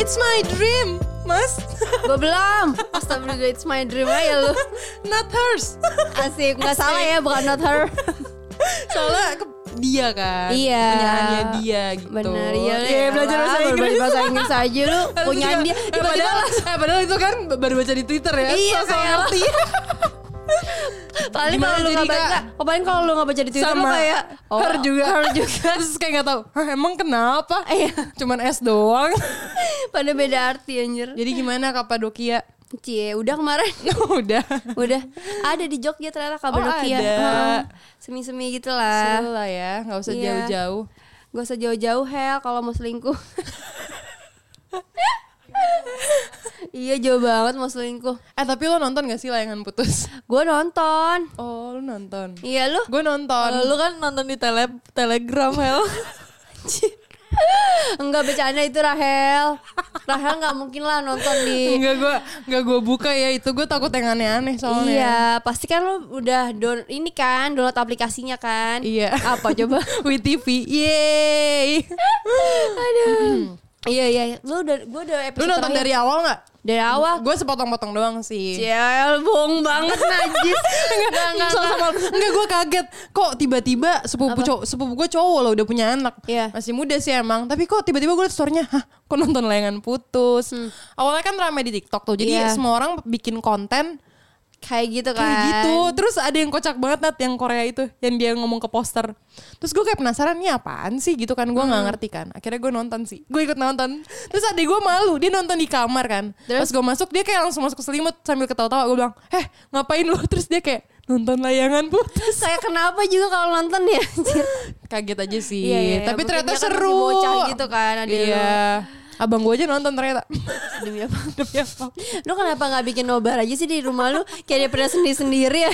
It's my dream, Mas. Gue belum. Astagfirullah, it's my dream aja lu. Not hers. Asik, nggak salah ya, bukan not her. Soalnya ke- dia kan. Iya. Punyaannya dia gitu. Bener, iya. Iya, belajar bahasa Inggris. bahasa Inggris aja lu. Juga- dia. eh, Tiba-tiba padahal, eh, padahal itu kan baru baca di Twitter ya. Iya, Sosok kayak- ngerti. Paling kalau lu nggak baca, Kak? oh, paling kalau lu nggak baca di Twitter Sama kayak her juga. Her juga. Terus kayak gak tahu, "Hah, emang kenapa? Iya. Cuman S doang. Pada beda arti anjir. Jadi gimana Kapadokia? Cie, udah kemarin. Udah. udah ada di Jogja ternyata Kapadokia. ada. Heeh. Semi-semi gitu lah. Ya, gak usah Iya. jauh-jauh. Gak usah jauh-jauh Hel kalau mau selingkuh. Iya jauh banget mau selingkuh. Eh tapi lo nonton gak sih layangan putus? Gue nonton. Oh lu nonton. Iya lu? Gue nonton. Lu kan nonton di tele telegram Hel. Enggak bercanda itu Rahel. Rahel nggak mungkin lah nonton di. Enggak gue enggak gue buka ya itu gue takut yang aneh-aneh soalnya. Iya, pasti kan lu udah down ini kan, download aplikasinya kan. Iya. Apa coba? WeTV. Yeay. Aduh. Iya iya, iya. lu udah gua udah Lu episode nonton terakhir. dari awal gak? Dari awal. Gue sepotong-potong doang sih. Ciel, bohong banget najis. enggak, enggak, enggak. Gue kaget Kok tiba-tiba sepupu cowok Sepupu gue cowok loh Udah punya anak Iya. Masih muda sih emang Tapi kok tiba-tiba gue liat storynya Hah kok nonton layangan putus Awalnya kan rame di tiktok tuh Jadi Hmm. Iya. semua orang bikin konten Kayak gitu kan. Kayak gitu. Terus ada yang kocak banget Nat Yang Korea itu Yang dia ngomong ke poster. Terus gue kayak penasaran Ini apaan sih gitu kan. Gue Hmm. gak ngerti kan. Akhirnya gue nonton sih. Gue ikut nonton. Terus adik gue malu Dia nonton di kamar kan. Terus? Pas gue masuk Dia kayak langsung masuk ke selimut Sambil ketawa-tawa. Gue bilang Eh ngapain lu? Terus dia kayak Nonton layangan putus. Kayak kenapa juga kalau nonton ya? Kaget aja sih. Iya, iya, Tapi mungkin ternyata kan seru. masih bocah gitu kan, ada Iya Abang gue aja nonton ternyata Demi apa? Demi apa Lu kenapa nggak bikin nobar aja sih di rumah lu? Kayak dia pernah sendiri-sendiri ya.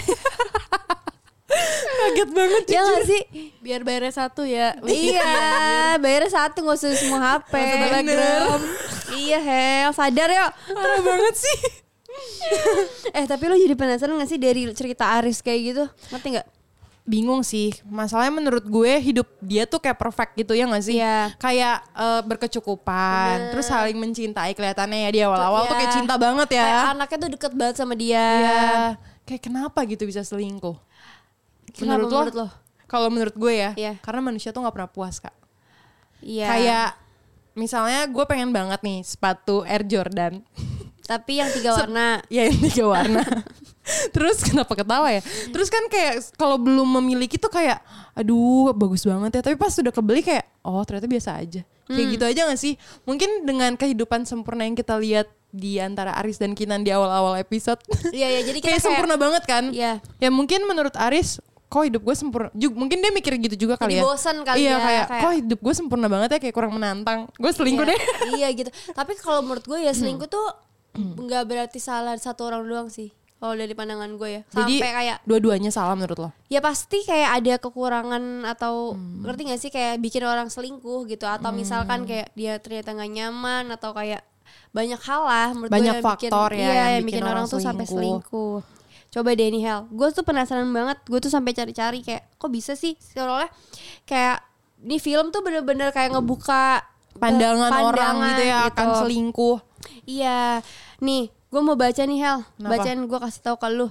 Kaget banget ya nggak sih? Biar bayarnya satu ya. iya, bayarnya satu nggak usah semua HP. Telegram. iya, Hel, sadar yuk. Parah banget sih Eh, tapi lu jadi penasaran gak sih dari cerita Aris kayak gitu? Ngerti nggak? Bingung sih masalahnya menurut gue hidup dia tuh kayak perfect gitu ya gak sih Iya. kayak eh, berkecukupan terus saling mencintai kelihatannya ya di awal-awal tuh Iya. kayak cinta banget ya Kayak anaknya tuh deket banget sama dia. Iya. kayak kenapa gitu bisa selingkuh Kenapa menurut, lo, menurut lo? kalau menurut gue ya Iya. karena manusia tuh nggak pernah puas kak Iya. kayak misalnya gue pengen banget nih sepatu Air Jordan Tapi yang tiga warna. ya yang tiga warna terus kenapa ketawa ya? Terus kan kayak kalau belum memiliki tuh kayak aduh bagus banget ya. Tapi pas sudah kebeli kayak oh ternyata biasa aja. Kayak gitu aja gak sih? Mungkin dengan kehidupan sempurna yang kita lihat di antara Aris dan Kinan di awal-awal episode. Iya, iya, jadi kita kayak kayak- sempurna banget kan? Iya. ya mungkin menurut Aris kok hidup gue sempurna? Ju- mungkin dia mikir gitu juga kali Jadi ya. bosan kali iya ya, kayak, kayak- kok hidup gue sempurna banget ya? Kayak kurang menantang. Gue selingkuh Iya, deh. iya gitu. Tapi kalau menurut gue ya selingkuh tuh nggak berarti salah satu orang doang sih. Kalau dari pandangan gue ya. jadi Sampai kayak dua-duanya salah menurut lo? Ya pasti kayak ada kekurangan atau Hmm. ngerti gak sih kayak bikin orang selingkuh gitu? Atau misalkan kayak dia ternyata nggak nyaman atau kayak banyak hal lah menurut gue Banyak yang faktor bikin, ya iya, yang bikin orang, orang tuh sampai selingkuh. Coba deh nih Hel, gue tuh penasaran banget, gue tuh sampai cari-cari kayak kok bisa sih? Soalnya kayak ini film tuh bener-bener kayak ngebuka eh, pandangan, orang pandangan gitu ya akan gitu. selingkuh. Iya, nih gue mau baca nih Hel, Kenapa? bacain gue kasih tahu ke lu.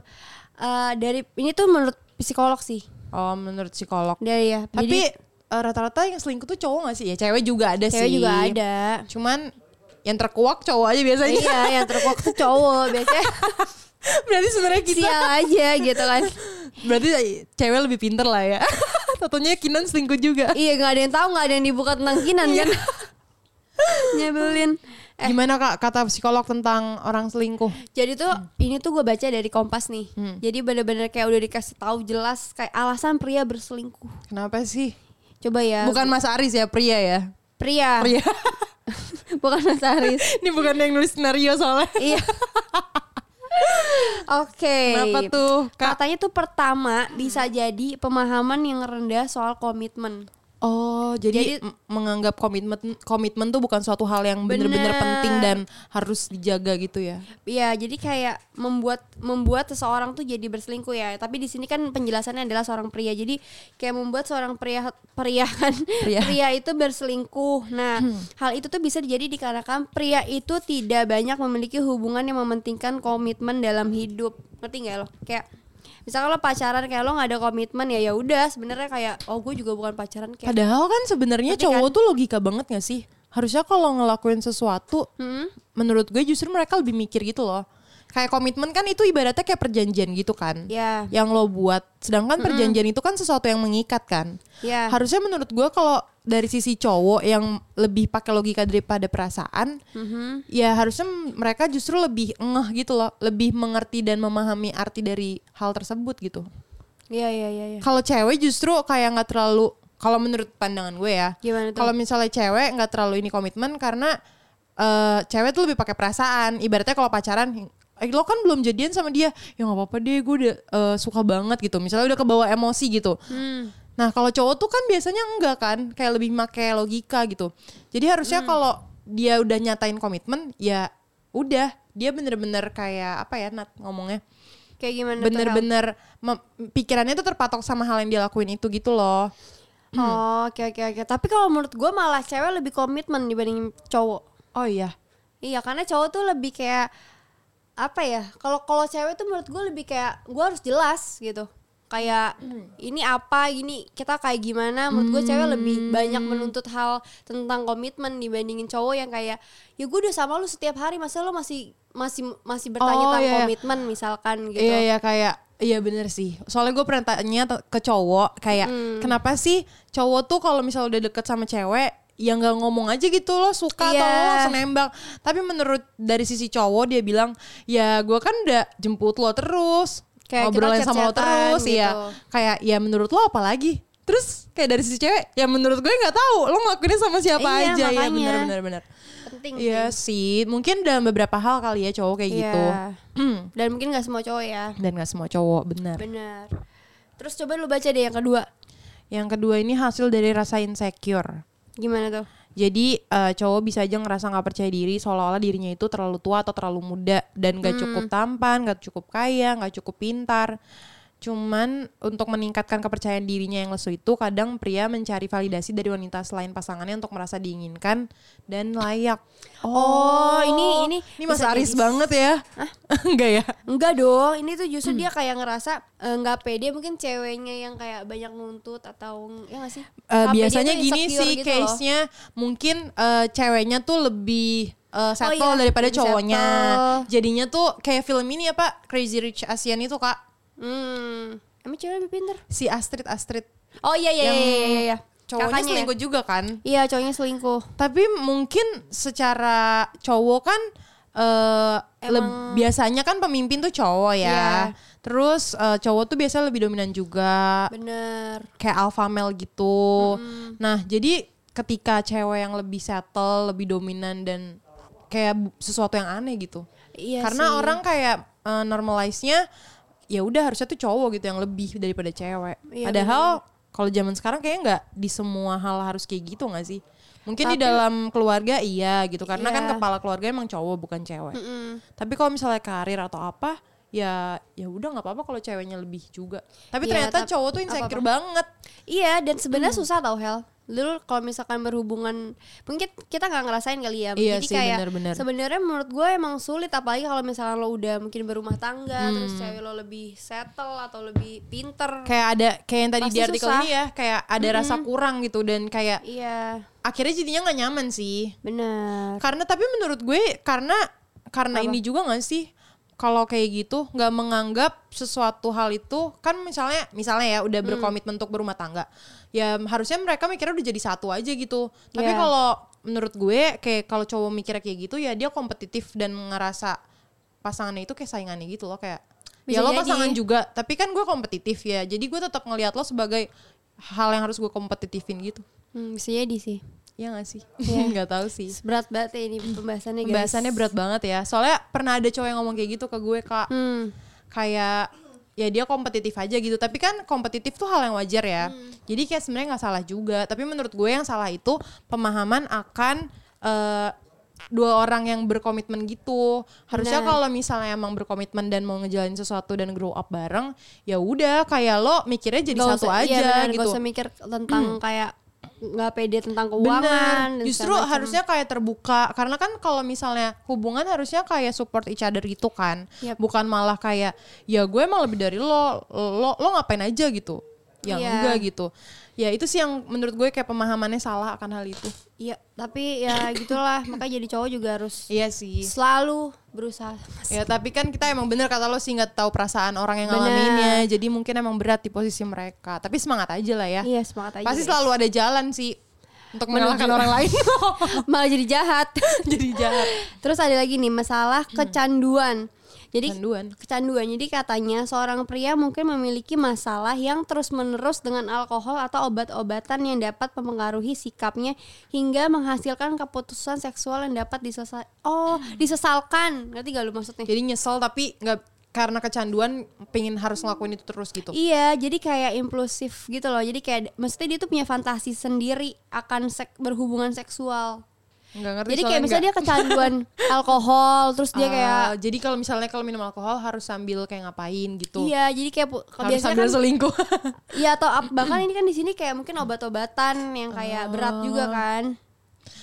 Eh, dari ini tuh menurut psikolog sih, Oh menurut psikolog. dari ya. Tapi Jadi, eh, rata-rata yang selingkuh tuh cowok gak sih? Ya cewek juga ada cewek sih. juga ada. Cuman yang terkuak cowok aja biasanya. iya, yang terkuak tuh cowok biasanya berarti sebenarnya kita sial aja gitu kan. berarti cewek lebih pinter lah ya. Satunya Kinan selingkuh juga. iya, nggak ada yang tahu, nggak ada yang dibuka tentang kinan Iya. kan. Nyebelin. Eh, Gimana kak kata psikolog tentang orang selingkuh? jadi tuh ini tuh gue baca dari Kompas nih. Hmm. Jadi bener-bener kayak udah dikasih tahu jelas kayak alasan pria berselingkuh. Kenapa sih? Coba ya. Bukan Mas Aris ya pria ya. pria. Pria. Bukan Mas Aris. Ini bukan yang nulis skenario soalnya. iya. Oke. Kenapa tuh, Kak? Katanya tuh pertama bisa jadi pemahaman yang rendah soal komitmen. Oh, jadi, Jadi- menganggap komitmen komitmen tuh bukan suatu hal yang bener-bener Bener. penting dan harus dijaga gitu ya. Iya, jadi kayak membuat membuat seseorang tuh jadi berselingkuh ya. Tapi di sini kan penjelasannya adalah seorang pria. Jadi kayak membuat seorang pria pria kan Pria. pria itu berselingkuh. Nah, hal itu tuh bisa jadi dikarenakan pria itu tidak banyak memiliki hubungan yang mementingkan komitmen dalam hidup. Ngerti nggak lo? Kayak misalkan lo pacaran kayak lo nggak ada komitmen ya ya udah sebenarnya kayak oh gue juga bukan pacaran kayak Padahal kan sebenarnya cowok kan? tuh logika banget gak sih? Harusnya kalau ngelakuin sesuatu, Hmm? menurut gue justru mereka lebih mikir gitu loh. Kayak komitmen kan itu ibaratnya kayak perjanjian gitu kan. ya Yang lo buat. Sedangkan perjanjian itu kan sesuatu yang mengikat kan. ya Harusnya menurut gue kalau dari sisi cowok yang lebih pakai logika daripada perasaan, Mhm. ya harusnya mereka justru lebih ngeh gitu loh, lebih mengerti dan memahami arti dari hal tersebut gitu. Iya iya iya iya. Kalau cewek justru kayak nggak terlalu, kalau menurut pandangan gue ya, kalau misalnya cewek nggak terlalu ini komitmen karena eh, cewek tuh lebih pakai perasaan. Ibaratnya kalau pacaran, eh, lo kan belum jadian sama dia, ya nggak apa-apa deh, gue udah eh, suka banget gitu. Misalnya udah kebawa emosi gitu. Hmm. Nah kalau cowok tuh kan biasanya enggak kan, kayak lebih make logika gitu. Jadi harusnya Hmm. kalau dia udah nyatain komitmen, ya udah dia bener-bener kayak apa ya Nat ngomongnya, Kayak gimana bener-bener pikirannya tuh terpatok sama hal yang dia lakuin itu gitu loh. Oh, oke oke oke. Tapi kalau menurut gue malah cewek lebih komitmen dibanding cowok. Oh iya, Iya, karena cowok tuh lebih kayak apa ya? Kalau kalau cewek tuh menurut gue lebih kayak gue harus jelas gitu. Kayak ini apa, ini kita kayak gimana? Menurut gue cewek lebih banyak menuntut hal tentang komitmen dibandingin cowok yang kayak ya gue udah sama lu setiap hari, masa lu masih masih masih bertanya Oh, tentang iya, komitmen misalkan gitu. iya iya kayak Iya bener sih. Soalnya gue pernah tanya ke cowok kayak Hmm. kenapa sih cowok tuh kalau misalnya udah deket sama cewek ya nggak ngomong aja gitu loh suka atau Iya. lo langsung nembak. Tapi menurut dari sisi cowok dia bilang ya gue kan udah jemput lo terus Kayak ngobrolin sama lo terus gitu. ya kayak ya menurut lo apa lagi? Terus kayak dari sisi cewek ya menurut gue nggak tahu lo ngelakuinnya sama siapa Iya, aja ya makanya. bener bener bener. Penting Iya sih, mungkin dalam beberapa hal kali ya cowok kayak Iya. gitu. Dan mungkin gak semua cowok ya. Dan gak semua cowok, benar. Bener. Terus coba lu baca deh yang kedua. Yang kedua ini hasil dari rasa insecure. Gimana tuh? Jadi eh, cowok bisa aja ngerasa nggak percaya diri seolah-olah dirinya itu terlalu tua atau terlalu muda dan gak cukup tampan, gak cukup kaya, gak cukup pintar. Cuman untuk meningkatkan kepercayaan dirinya yang lesu itu kadang pria mencari validasi dari wanita selain pasangannya untuk merasa diinginkan dan layak. Oh, ini- ini ini Mas Aris jadi- banget ya. Enggak ya? Enggak dong, ini tuh justru Hmm. dia kayak ngerasa eh, nggak pede mungkin ceweknya yang kayak banyak nuntut atau ya gak sih? Pede biasanya tuh gini sih gitu case-nya mungkin eh, ceweknya tuh lebih eh, settle iya, daripada cowoknya. settle. Jadinya tuh kayak film ini apa Crazy Rich Asian itu Kak. Hmm. Emang cewek lebih pinter? Si Astrid Astrid Oh iya iya Yang iya iya. iya. cowoknya Kakaknya ya? selingkuh juga kan. Iya, cowoknya selingkuh. Tapi mungkin secara cowok kan eh leb- biasanya kan pemimpin tuh cowok ya. Iya. Terus eh, cowok tuh biasanya lebih dominan juga. Bener. kayak alpha male gitu. Nah, jadi ketika cewek yang lebih settle, lebih dominan dan kayak sesuatu yang aneh gitu. Iya Karena sih. orang kayak uh, normalize-nya ya udah harusnya tuh cowok gitu yang lebih daripada cewek. Iya, Padahal kalau zaman sekarang kayaknya nggak di semua hal harus kayak gitu nggak sih? Mungkin di Tapi- dalam keluarga iya gitu karena kan Iya. kepala keluarga emang cowok bukan cewek. Mm-mm. Tapi kalau misalnya karir atau apa ya ya udah nggak apa-apa kalau ceweknya lebih juga. Tapi Iya, ternyata tap- cowok tuh insecure banget. Iya, dan sebenarnya Hmm. susah tau Hel. Dulu kalau misalkan berhubungan, mungkin kita nggak ngerasain kali ya. Iya Jadi sih, kayak sebenarnya menurut gue emang sulit apalagi kalau misalkan lo udah mungkin berumah tangga, terus Hmm. cewek lo lebih settle atau lebih pinter. kayak ada kayak yang tadi Pasti di artikel susah. ini ya kayak ada rasa kurang gitu dan kayak Iya, akhirnya jadinya nggak nyaman sih benar. karena tapi menurut gue karena karena Apa? ini juga nggak sih kalau kayak gitu nggak menganggap sesuatu hal itu kan misalnya misalnya ya Hmm. udah berkomitmen untuk berumah tangga ya harusnya mereka mikirnya udah jadi satu aja gitu tapi Iya. kalau menurut gue kayak kalau cowok mikirnya kayak gitu ya dia kompetitif dan ngerasa pasangannya itu kayak saingannya gitu loh kayak Bisa ya lo jadi. pasangan juga tapi kan gue kompetitif ya jadi gue tetap ngelihat lo sebagai hal yang harus gue kompetitifin gitu Hmm, bisa jadi sih. Ya gak sih Iya. nggak tahu sih Berat banget ya ini pembahasannya guys. pembahasannya berat banget ya soalnya pernah ada cowok yang ngomong kayak gitu ke gue kak Hmm. kayak ya dia kompetitif aja gitu tapi kan kompetitif tuh hal yang wajar ya Jadi kayak sebenarnya nggak salah juga. Tapi menurut gue yang salah itu pemahaman akan eh, dua orang yang berkomitmen gitu. Harusnya Benar. kalau misalnya emang berkomitmen dan mau ngejalanin sesuatu dan grow up bareng, ya udah kayak lo mikirnya jadi Nggak satu usah- aja iya benar, gitu. Gak usah mikir tentang kayak nggak pede tentang Bener. keuangan. dan Justru macam. harusnya kayak terbuka karena kan kalau misalnya hubungan harusnya kayak support each other gitu kan. Yap. Bukan malah kayak ya gue emang lebih dari lo, lo lo ngapain aja gitu. Yang Iya. enggak gitu. Ya itu sih yang menurut gue kayak pemahamannya salah akan hal itu. Iya, tapi ya gitulah. Makanya jadi cowok juga harus Iya sih. selalu berusaha. Ya tapi kan kita emang bener kata lo sih nggak tahu perasaan orang yang Bener. ngalaminnya. Jadi mungkin emang berat di posisi mereka. Tapi semangat aja lah ya. Iya, semangat aja. Pasti guys. selalu ada jalan sih untuk mengalahkan orang lain. malah jadi jahat. Jadi jahat. Terus ada lagi nih masalah kecanduan. Jadi Kecanduan. kecanduan. Jadi katanya seorang pria mungkin memiliki masalah yang terus-menerus dengan alkohol atau obat-obatan yang dapat mempengaruhi sikapnya hingga menghasilkan keputusan seksual yang dapat disesal oh, disesalkan. Ngerti gak lu maksudnya? Jadi nyesel tapi nggak karena kecanduan pengen harus ngelakuin itu terus gitu. Iya, jadi kayak impulsif gitu loh. Jadi kayak maksudnya dia tuh punya fantasi sendiri akan sek- berhubungan seksual. Nggak ngerti Jadi kayak misalnya nggak- dia kecanduan alkohol, terus dia Ah, kayak jadi kalau misalnya kalau minum alkohol harus sambil kayak ngapain gitu. Iya, jadi kayak Harus biasanya sambil kan selingkuh. Iya atau bahkan ini kan di sini kayak mungkin obat-obatan yang kayak berat juga kan.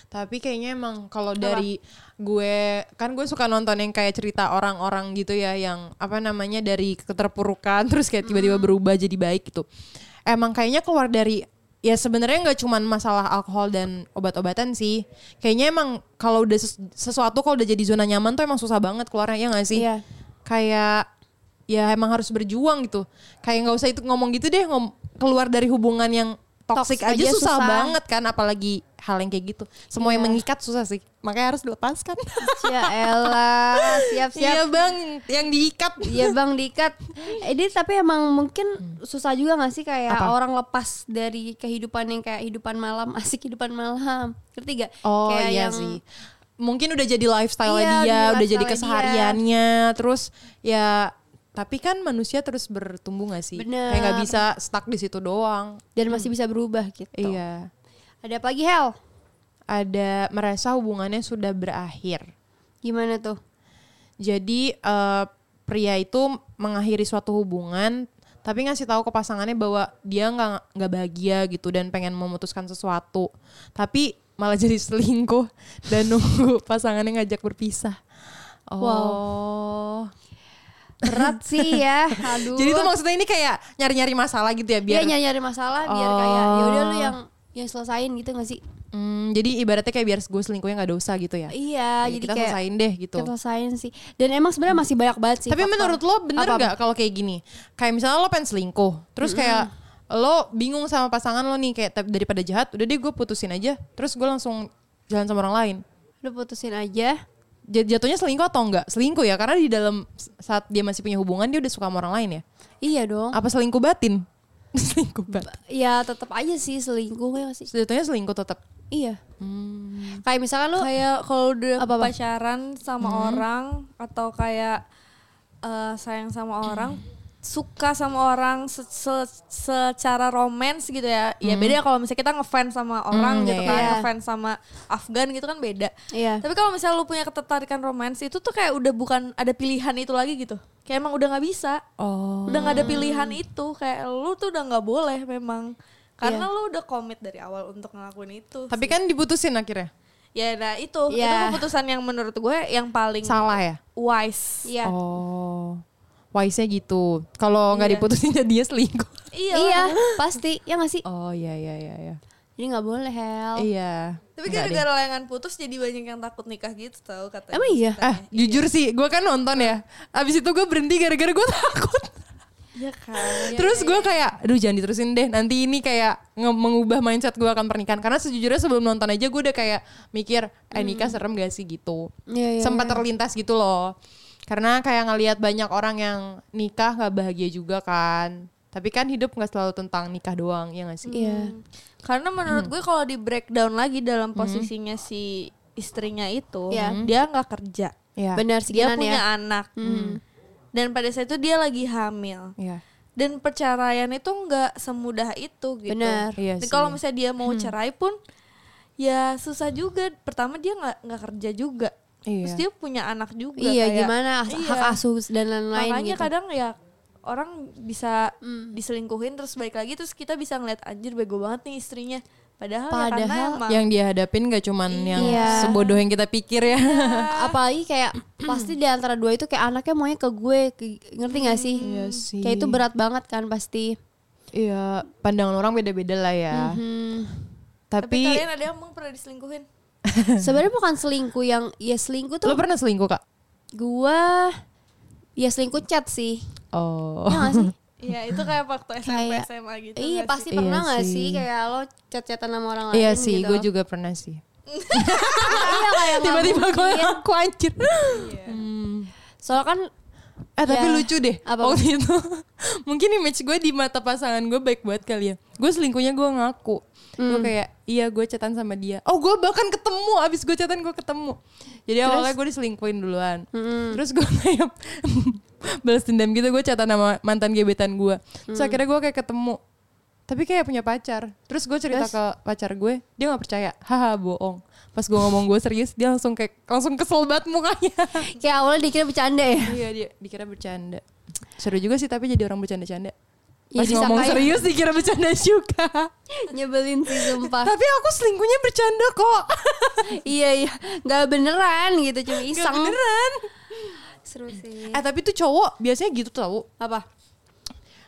Tapi kayaknya emang kalau dari gue kan gue suka nonton yang kayak cerita orang-orang gitu ya yang apa namanya dari keterpurukan terus kayak tiba-tiba berubah jadi baik gitu. Emang kayaknya keluar dari ya sebenarnya nggak cuman masalah alkohol dan obat-obatan sih. Kayaknya emang kalau udah ses- sesuatu kalau udah jadi zona nyaman tuh emang susah banget keluarnya ya nggak sih? Iya. Kayak ya emang harus berjuang gitu. Kayak nggak usah itu ngomong gitu deh ngom keluar dari hubungan yang toxic Toxic aja, aja susah, susah. banget kan apalagi hal yang kayak gitu. Semua yang Iya. mengikat susah sih. Makanya harus dilepaskan. Ya elah, siap-siap. Iya bang, yang diikat. Iya bang diikat. Ini tapi emang mungkin susah juga gak sih kayak Apa? orang lepas dari kehidupan yang kayak hidupan malam, asik hidupan malam. Ngerti gak? Oh kayak iya yang, sih. Mungkin udah jadi lifestyle Iya, dia, udah udah jadi lifestyle dia. kesehariannya. Terus ya tapi kan manusia terus bertumbuh gak sih? Bener. Kayak nggak bisa stuck di situ doang. Dan masih bisa berubah gitu. Iya. Ada apa lagi Hel? Ada merasa hubungannya sudah berakhir. Gimana tuh? Jadi eh, pria itu mengakhiri suatu hubungan tapi ngasih tahu ke pasangannya bahwa dia nggak nggak bahagia gitu dan pengen memutuskan sesuatu. Tapi malah jadi selingkuh dan nunggu pasangannya ngajak berpisah. Oh. Berat sih ya. Aduh. Jadi tuh maksudnya ini kayak nyari-nyari masalah gitu ya Dia biar nyari-nyari masalah biar Oh. kayak ya udah lu yang yang selesain gitu gak sih? Hmm, jadi ibaratnya kayak biar gue selingkuhnya nggak dosa gitu ya. Iya, Kayak jadi kita kayak selesain deh gitu. kita selesain sih. Dan emang sebenarnya masih banyak banget sih. Tapi faktor. menurut lo bener nggak kalau kayak gini? Kayak misalnya lo pengen selingkuh, terus kayak lo bingung sama pasangan lo nih kayak "Tapi daripada jahat, udah deh gue putusin aja, terus gue langsung jalan sama orang lain. Udah putusin aja. Jat- Jatuhnya selingkuh atau enggak? Selingkuh ya, karena di dalam saat dia masih punya hubungan dia udah suka sama orang lain ya. Iya dong. Apa selingkuh batin? selingkuh batin. Ya tetap aja sih selingkuh ya sih. Jatuhnya selingkuh tetap. Iya. Hmm. Kayak misalkan lu kayak kalau udah Apa-apa? pacaran sama orang atau kayak eh, sayang sama orang suka sama orang se- se- secara romance gitu ya ya beda kalau misalnya kita ngefans sama orang Hmm, gitu iya, kan iya. ngefans sama Afgan gitu kan beda Iya. tapi kalau misalnya lu punya ketertarikan romance itu tuh kayak udah bukan ada pilihan itu lagi gitu kayak emang udah nggak bisa Oh. udah nggak ada pilihan itu kayak lu tuh udah nggak boleh memang karena lu udah komit dari awal untuk ngelakuin itu Tapi kan diputusin akhirnya. ya nah itu itu Ya. keputusan yang menurut gue yang paling Salah ya? wise Iya. Oh. Wise-nya gitu. Kalau nggak Iya. diputusin jadi dia selingkuh. iya Iya, pasti. Ya gak sih? Oh iya iya iya iya. Jadi gak boleh, Hel. Iya. tapi Nggak deh. gara-gara layangan putus jadi banyak yang takut nikah gitu tau katanya Emang iya? Ah, jujur sih, gue kan nonton ya. Abis itu gue berhenti gara-gara gue takut. iya kan Terus gue kayak, aduh jangan diterusin deh. Nanti ini kayak mengubah mindset gue akan pernikahan. Karena sejujurnya sebelum nonton aja gue udah kayak mikir, eh nikah serem gak sih gitu. Iya, iya, Sempat iya. terlintas gitu loh. Karena kayak ngelihat banyak orang yang nikah gak bahagia juga kan. Tapi kan hidup gak selalu tentang nikah doang, ya gak sih? Iya. karena menurut gue kalau di breakdown lagi dalam posisinya si istrinya itu Iya. dia nggak kerja Iya. Benar dia sekian punya ya. anak dan pada saat itu dia lagi hamil Iya. dan perceraian itu nggak semudah itu gitu. Benar. Iya Dan sih. kalau misalnya dia mau cerai pun ya susah juga. Pertama dia nggak nggak kerja juga. Terus Iya. dia punya anak juga. iya kayak- gimana as- Iya. hak asuh dan lain-lain Makanya gitu. kadang ya orang bisa Hmm. diselingkuhin terus balik lagi terus kita bisa ngeliat anjir bego banget nih istrinya. Padahal, ya karena Padahal emang yang dia hadapin gak cuman yang Iya. sebodoh yang kita pikir ya. apalagi kayak pasti di antara dua itu kayak anaknya maunya ke gue ke- ngerti gak sih Iya sih. kayak itu berat banget kan pasti Iya, pandangan orang beda-beda lah ya. Hmm. tapi, Tapi, kalian ada yang pernah diselingkuhin? sebenarnya bukan selingkuh yang ya selingkuh tuh lo pernah selingkuh kak? gua ya selingkuh chat sih Oh. ya gak sih Iya itu kayak waktu SMP Kayak- SMA gitu. iya pasti Iya pernah gak sih. sih kayak lo chat-chatan sama orang lain Iya sih, gitu gue juga pernah sih. iya kayak Tiba-tiba gue aku anjir. Iya. Hmm. soalnya kan Eh tapi Ya. lucu deh Apa? Waktu itu Mungkin image gue di mata pasangan gue baik banget kali ya Gue selingkuhnya gue ngaku Gue Hmm. kayak Iya gue chatan sama dia Oh gue bahkan ketemu Abis gue chatan gue ketemu Jadi awalnya gue diselingkuhin duluan Mm-mm. Terus gue kayak Balas dendam gitu Gue chatan sama mantan gebetan gue Terus Hmm. akhirnya gue kayak ketemu Tapi kayak punya pacar Terus gue cerita Terus? ke pacar gue Dia gak percaya Haha bohong Pas gue ngomong gue serius Dia langsung kayak Langsung kesel banget mukanya kayak awalnya dikira bercanda ya Iya dia dikira bercanda. Seru juga sih tapi jadi orang bercanda-canda. Ya, Pas ngomong disangka- serius dikira bercanda juga. nyebelin sih sumpah tapi aku selingkuhnya bercanda kok. iya iya nggak beneran gitu cuma Gak iseng beneran. seru sih Eh tapi tuh cowok biasanya gitu tau. apa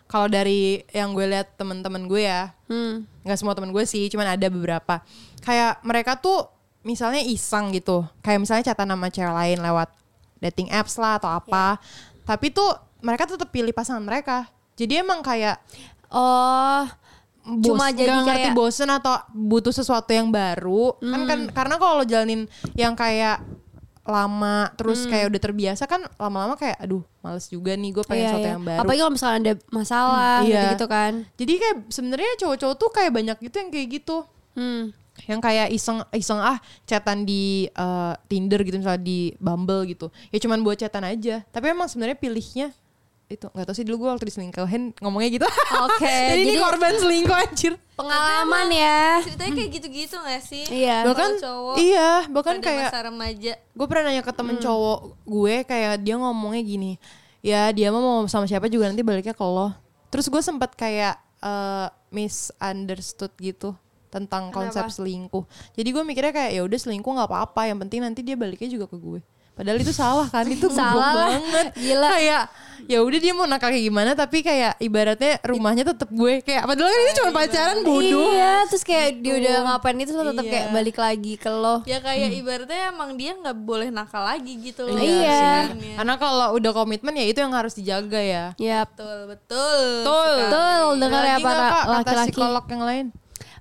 Kalau dari yang gue lihat teman-teman gue ya, hmm. nggak semua teman gue sih, cuman ada beberapa. Kayak mereka tuh misalnya iseng gitu. Kayak misalnya chatan sama cewek lain lewat dating apps lah atau apa. Tapi tuh mereka tetap pilih pasangan mereka. Jadi emang kayak oh bos, Cuma jadi nggak ngerti kayak- bosen atau butuh sesuatu yang baru kan kan karena kalau jalanin yang kayak lama terus kayak udah terbiasa kan lama-lama kayak aduh males juga nih gue pengen Iya, sesuatu iya. yang baru Apalagi kalau misalnya ada masalah Hmm, iya. gitu kan. jadi kayak sebenarnya cowok-cowok tuh kayak banyak gitu yang kayak gitu Hmm. yang kayak iseng iseng ah chatan di eh, Tinder gitu misalnya di Bumble gitu ya cuman buat chatan aja tapi emang sebenarnya pilihnya itu nggak tahu sih dulu gue waktu diselingkuhin ngomongnya gitu Oke, jadi, ini jadi- korban selingkuh anjir Pengalaman ya. Ceritanya kayak gitu-gitu gak sih? Iya. bahkan cowok iya bahkan kayak masa remaja. gue pernah nanya ke Hmm. temen cowok gue kayak dia ngomongnya gini ya dia mah mau sama siapa juga nanti baliknya ke lo terus gue sempat kayak eh, misunderstood gitu tentang konsep Kenapa? selingkuh jadi gue mikirnya kayak ya udah selingkuh nggak apa-apa yang penting nanti dia baliknya juga ke gue padahal itu salah kan itu Salah lah. banget Gila. kayak ya udah dia mau nakal kayak gimana tapi kayak ibaratnya rumahnya tetep gue kayak padahal kan ini cuma pacaran bodoh Iya, terus kayak dia udah ngapain itu tetap Iya. kayak balik lagi ke lo. Ya kayak ibaratnya emang dia nggak boleh nakal lagi gitu loh. Iya. sebenarnya. karena kalau udah komitmen ya itu yang harus dijaga ya Yap. Betul, betul. Betul. Betul, dengar ya para laki-laki. psikolog yang lain.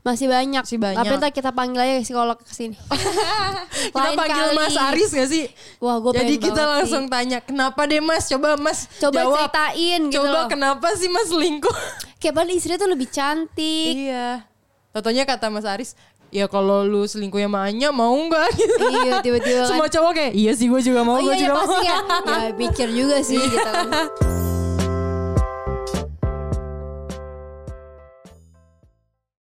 Masih banyak. Masih banyak. Tapi ntar kita panggil aja psikolog ke sini. Kita panggil kali. Mas Aris gak sih? Wah, gue Jadi kita langsung tanya, kenapa deh Mas? Coba Mas coba jawab. ceritain gitu Coba loh. kenapa sih Mas selingkuh? Kayak padahal istrinya tuh lebih cantik. iya. Totonya kata Mas Aris, ya kalau lu selingkuhnya sama Anya mau nggak gitu. iya, tiba-tiba kan. Semua cowok kayak, iya sih gue juga mau, Oh gue iya, iya juga pasti mau. ya. Ya pikir juga sih gitu kan.